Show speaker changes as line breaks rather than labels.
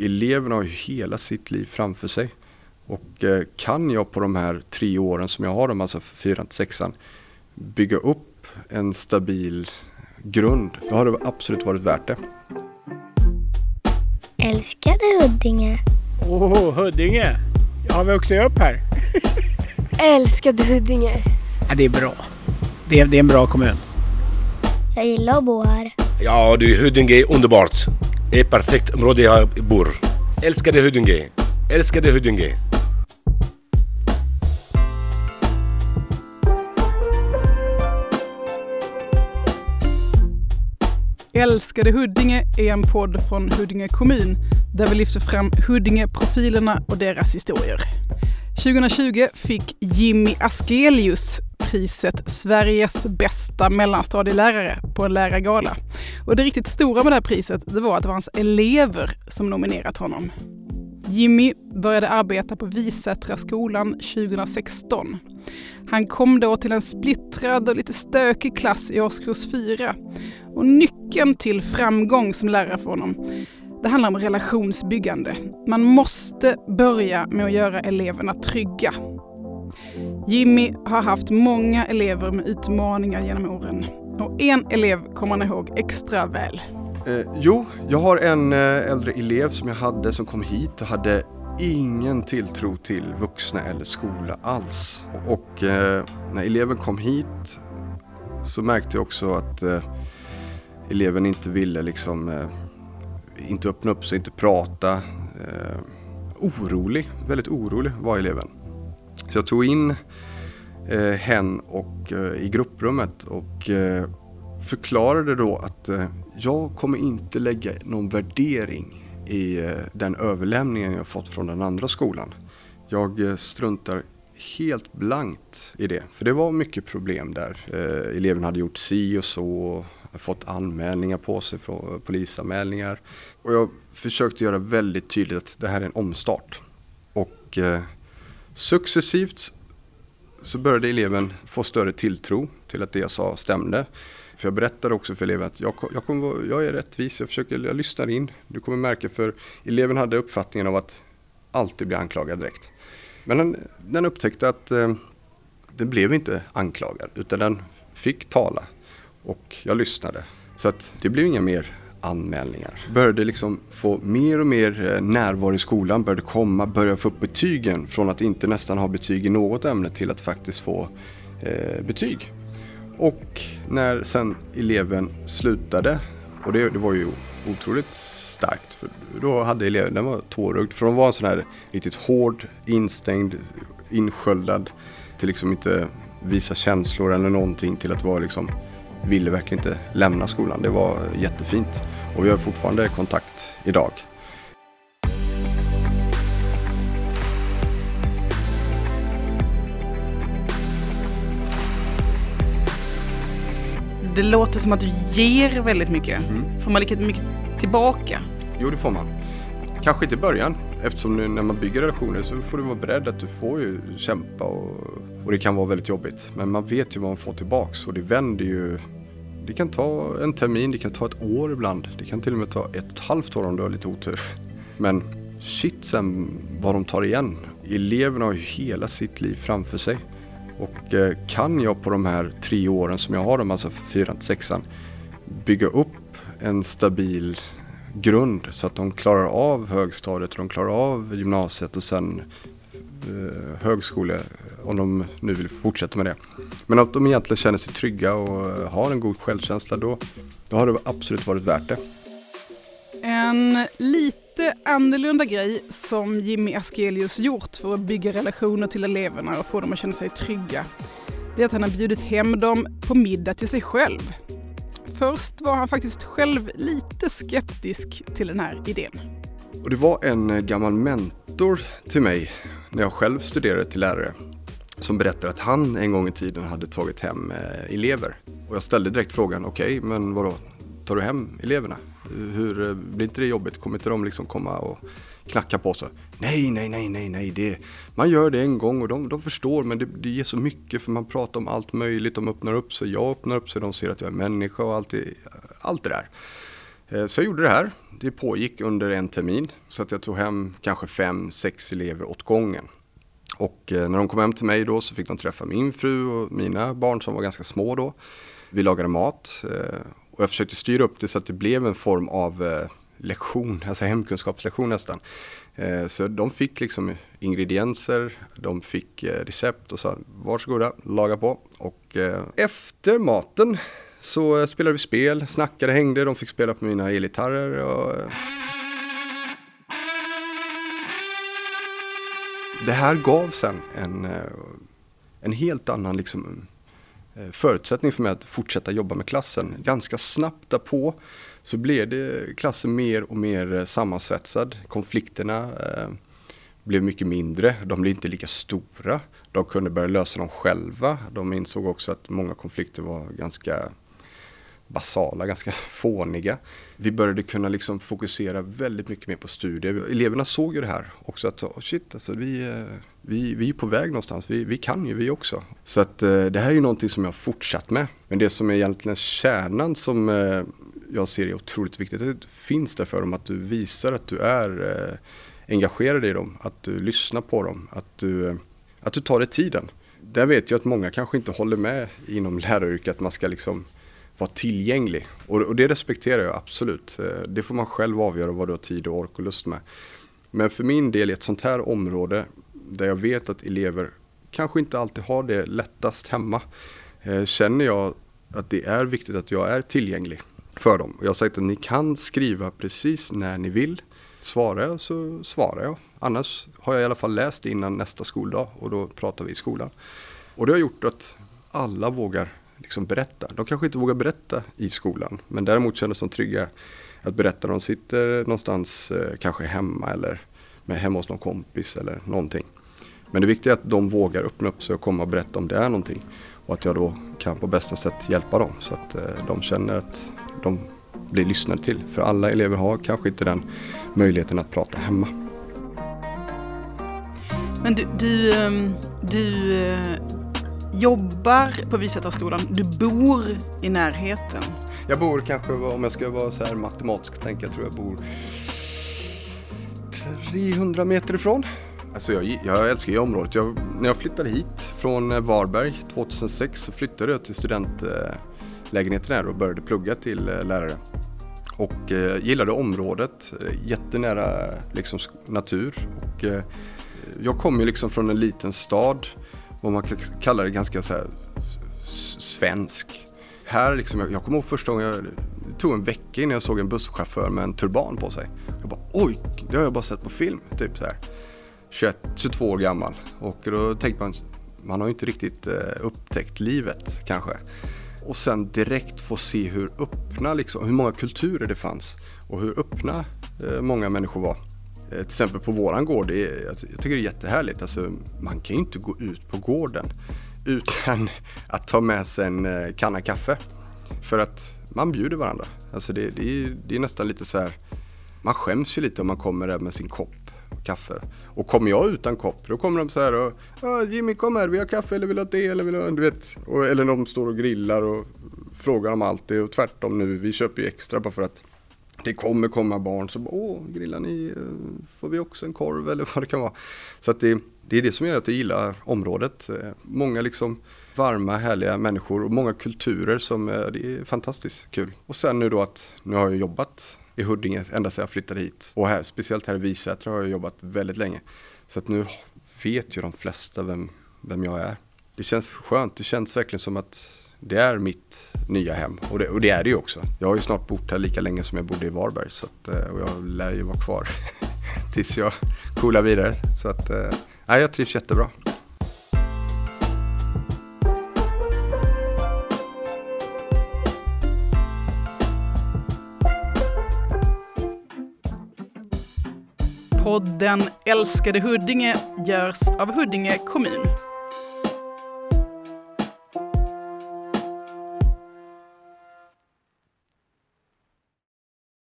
eleverna har ju hela sitt liv framför sig. Och eh, kan jag på de här tre åren som jag har dem, alltså fyran till sexan, bygga upp en stabil grund, då har det absolut varit värt det.
Älskar du Huddinge?
Åh, oh, Huddinge! Jag har vuxit upp här.
Älskar du Huddinge?
Ja, det är bra. Det är, det är en bra kommun.
Jag gillar att bo här.
Ja du, Huddinge är underbart. Det är ett perfekt område jag bor. Älskade Huddinge. Älskade Huddinge.
Älskade Huddinge är en podd från Huddinge kommun där vi lyfter fram Huddinge-profilerna och deras historier. 2020 fick Jimmy Askelius priset Sveriges bästa mellanstadielärare på en lärargala. Och det riktigt stora med det här priset det var att det var hans elever som nominerat honom. Jimmy började arbeta på Visättra skolan 2016. Han kom då till en splittrad och lite stökig klass i årskurs 4. Och nyckeln till framgång som lärare för honom det handlar om relationsbyggande. Man måste börja med att göra eleverna trygga. Jimmy har haft många elever med utmaningar genom åren. Och en elev kommer han ihåg extra väl.
Eh, jo, jag har en eh, äldre elev som jag hade som kom hit och hade ingen tilltro till vuxna eller skola alls. Och eh, när eleven kom hit så märkte jag också att eh, eleven inte ville liksom eh, inte öppna upp sig, inte prata. Eh, orolig, väldigt orolig var eleven. Så jag tog in eh, hen och, eh, i grupprummet och eh, förklarade då att eh, jag kommer inte lägga någon värdering i eh, den överlämningen jag fått från den andra skolan. Jag eh, struntar helt blankt i det. För det var mycket problem där. Eh, eleven hade gjort si och så, fått anmälningar på sig från eh, polisanmälningar. Och jag försökte göra väldigt tydligt att det här är en omstart. Och eh, successivt så började eleven få större tilltro till att det jag sa stämde. För jag berättade också för eleven att jag, jag, kommer, jag är rättvis, jag, försöker, jag lyssnar in. Du kommer märka för eleven hade uppfattningen av att alltid bli anklagad direkt. Men den, den upptäckte att eh, den blev inte anklagad utan den fick tala och jag lyssnade. Så att det blev inga mer anmälningar. Började liksom få mer och mer eh, närvaro i skolan, började komma, började få upp betygen från att inte nästan ha betyg i något ämne till att faktiskt få eh, betyg. Och när sen eleven slutade, och det, det var ju otroligt starkt, för då hade eleven, den var tårögd, från att vara en sån här riktigt hård, instängd, insköldad, till liksom inte visa känslor eller någonting till att vara liksom ville verkligen inte lämna skolan. Det var jättefint och vi har fortfarande kontakt idag.
Det låter som att du ger väldigt mycket. Mm. Får man lika mycket tillbaka?
Jo, det får man. Kanske inte i början. Eftersom nu när man bygger relationer så får du vara beredd att du får ju kämpa och, och det kan vara väldigt jobbigt. Men man vet ju vad man får tillbaks och det vänder ju det kan ta en termin, det kan ta ett år ibland. Det kan till och med ta ett och ett halvt år om du har lite otur. Men shit sen vad de tar igen. Eleverna har ju hela sitt liv framför sig. Och eh, kan jag på de här tre åren som jag har dem, alltså fyran till sexan, bygga upp en stabil grund så att de klarar av högstadiet och de klarar av gymnasiet och sen eh, högskole om de nu vill fortsätta med det. Men att de egentligen känner sig trygga och eh, har en god självkänsla då, då har det absolut varit värt det.
En lite annorlunda grej som Jimmy Askelius gjort för att bygga relationer till eleverna och få dem att känna sig trygga, det är att han har bjudit hem dem på middag till sig själv. Först var han faktiskt själv lite skeptisk till den här idén.
Och det var en eh, gammal mentor till mig när jag själv studerade till lärare som berättade att han en gång i tiden hade tagit hem eh, elever. Och jag ställde direkt frågan, okej, okay, men vadå, tar du hem eleverna? Hur, eh, blir inte det jobbigt? Kommer inte de liksom komma och knackar på sig? Nej, nej, nej, nej, nej, det, man gör det en gång och de, de förstår, men det, det ger så mycket för man pratar om allt möjligt, de öppnar upp sig, jag öppnar upp sig, de ser att jag är människa och allt det, allt det där. Eh, så jag gjorde det här. Det pågick under en termin så att jag tog hem kanske fem, sex elever åt gången. Och eh, när de kom hem till mig då så fick de träffa min fru och mina barn som var ganska små då. Vi lagade mat eh, och jag försökte styra upp det så att det blev en form av lektion, alltså hemkunskapslektion nästan. Eh, så de fick liksom ingredienser, de fick eh, recept och sa varsågoda, laga på. Och eh, efter maten så spelade vi spel, snackade, hängde, de fick spela på mina elgitarrer. Och, det här gav sen en, en helt annan liksom, Eh, förutsättning för mig att fortsätta jobba med klassen. Ganska snabbt därpå så blev det klassen mer och mer eh, sammansvetsad. Konflikterna eh, blev mycket mindre, de blev inte lika stora. De kunde börja lösa dem själva. De insåg också att många konflikter var ganska basala, ganska fåniga. Vi började kunna liksom fokusera väldigt mycket mer på studier. Eleverna såg ju det här också att oh shit, alltså vi, eh, vi, vi är på väg någonstans, vi, vi kan ju vi också. Så att eh, det här är ju någonting som jag har fortsatt med. Men det som är egentligen kärnan som eh, jag ser är otroligt viktigt, det finns där för dem att du visar att du är engagerad i dem, att du lyssnar på dem, att du, att du tar dig tiden. Där vet jag att många kanske inte håller med inom läraryrket att man ska liksom vara tillgänglig. Och, och det respekterar jag absolut. Eh, det får man själv avgöra vad du har tid och ork och lust med. Men för min del i ett sånt här område där jag vet att elever kanske inte alltid har det lättast hemma eh, känner jag att det är viktigt att jag är tillgänglig för dem. Och Jag har sagt att ni kan skriva precis när ni vill. Svarar jag så svarar jag. Annars har jag i alla fall läst innan nästa skoldag och då pratar vi i skolan. Och det har gjort att alla vågar liksom berätta. De kanske inte vågar berätta i skolan men däremot känner sig trygga att berätta när de sitter någonstans, eh, kanske hemma eller med hemma hos någon kompis eller någonting. Men det viktiga är att de vågar öppna upp sig och komma och berätta om det är någonting. Och att jag då kan på bästa sätt hjälpa dem så att eh, de känner att de blir lyssnade till. För alla elever har kanske inte den möjligheten att prata hemma.
Men du, du, ehm, du eh, jobbar på Visättarskolan, du bor i närheten.
Jag bor kanske, om jag ska vara så här matematisk tänka, tror jag bor 300 meter ifrån. Alltså jag, jag älskar ju området. Jag, när jag flyttade hit från Varberg 2006 så flyttade jag till studentlägenheten här och började plugga till eh, lärare. Och eh, gillade området, eh, jättenära liksom, natur. Och, eh, jag kommer ju liksom från en liten stad, vad man kan kalla det ganska så här svensk. Här liksom, jag, jag kommer ihåg första gången, jag, det tog en vecka innan jag såg en busschaufför med en turban på sig. Jag bara oj, det har jag bara sett på film. Typ så här. 21, 22 år gammal. Och då tänkte man, man har ju inte riktigt eh, upptäckt livet kanske. Och sen direkt få se hur öppna, liksom, hur många kulturer det fanns och hur öppna eh, många människor var. Eh, till exempel på våran gård, det är, jag, tycker det är jättehärligt. Alltså, man kan ju inte gå ut på gården utan att ta med sig en eh, kanna kaffe. För att man bjuder varandra. Alltså det, det, är, det är nästan lite så här, man skäms ju lite om man kommer där med sin kopp kaffe. Och kommer jag utan kopp, då kommer de så här och Jimmy kom här, vi har kaffe eller vill du ha te eller vill ha, du vet. Och, eller de står och grillar och frågar om allt det och tvärtom nu, vi köper ju extra bara för att det kommer komma barn som bara, åh, grillar ni, eh, får vi också en korv eller vad det kan vara. Så att det, det är det som gör att jag gillar området. Eh, många liksom varma, härliga människor och många kulturer som, eh, det är fantastiskt kul. Och sen nu då att, nu har jag jobbat i Huddinge ända sedan jag flyttade hit. Och här, speciellt här i Visätra har jag jobbat väldigt länge. Så att nu vet ju de flesta vem, vem jag är. Det känns skönt, det känns verkligen som att det är mitt nya hem. Och det, och det är det ju också. Jag har ju snart bott här lika länge som jag bodde i Varberg. Så att, eh, och jag lär ju vara kvar tills jag coolar vidare. Så att, eh, nej, jag trivs jättebra.
Podden Älskade Huddinge görs av Huddinge kommun.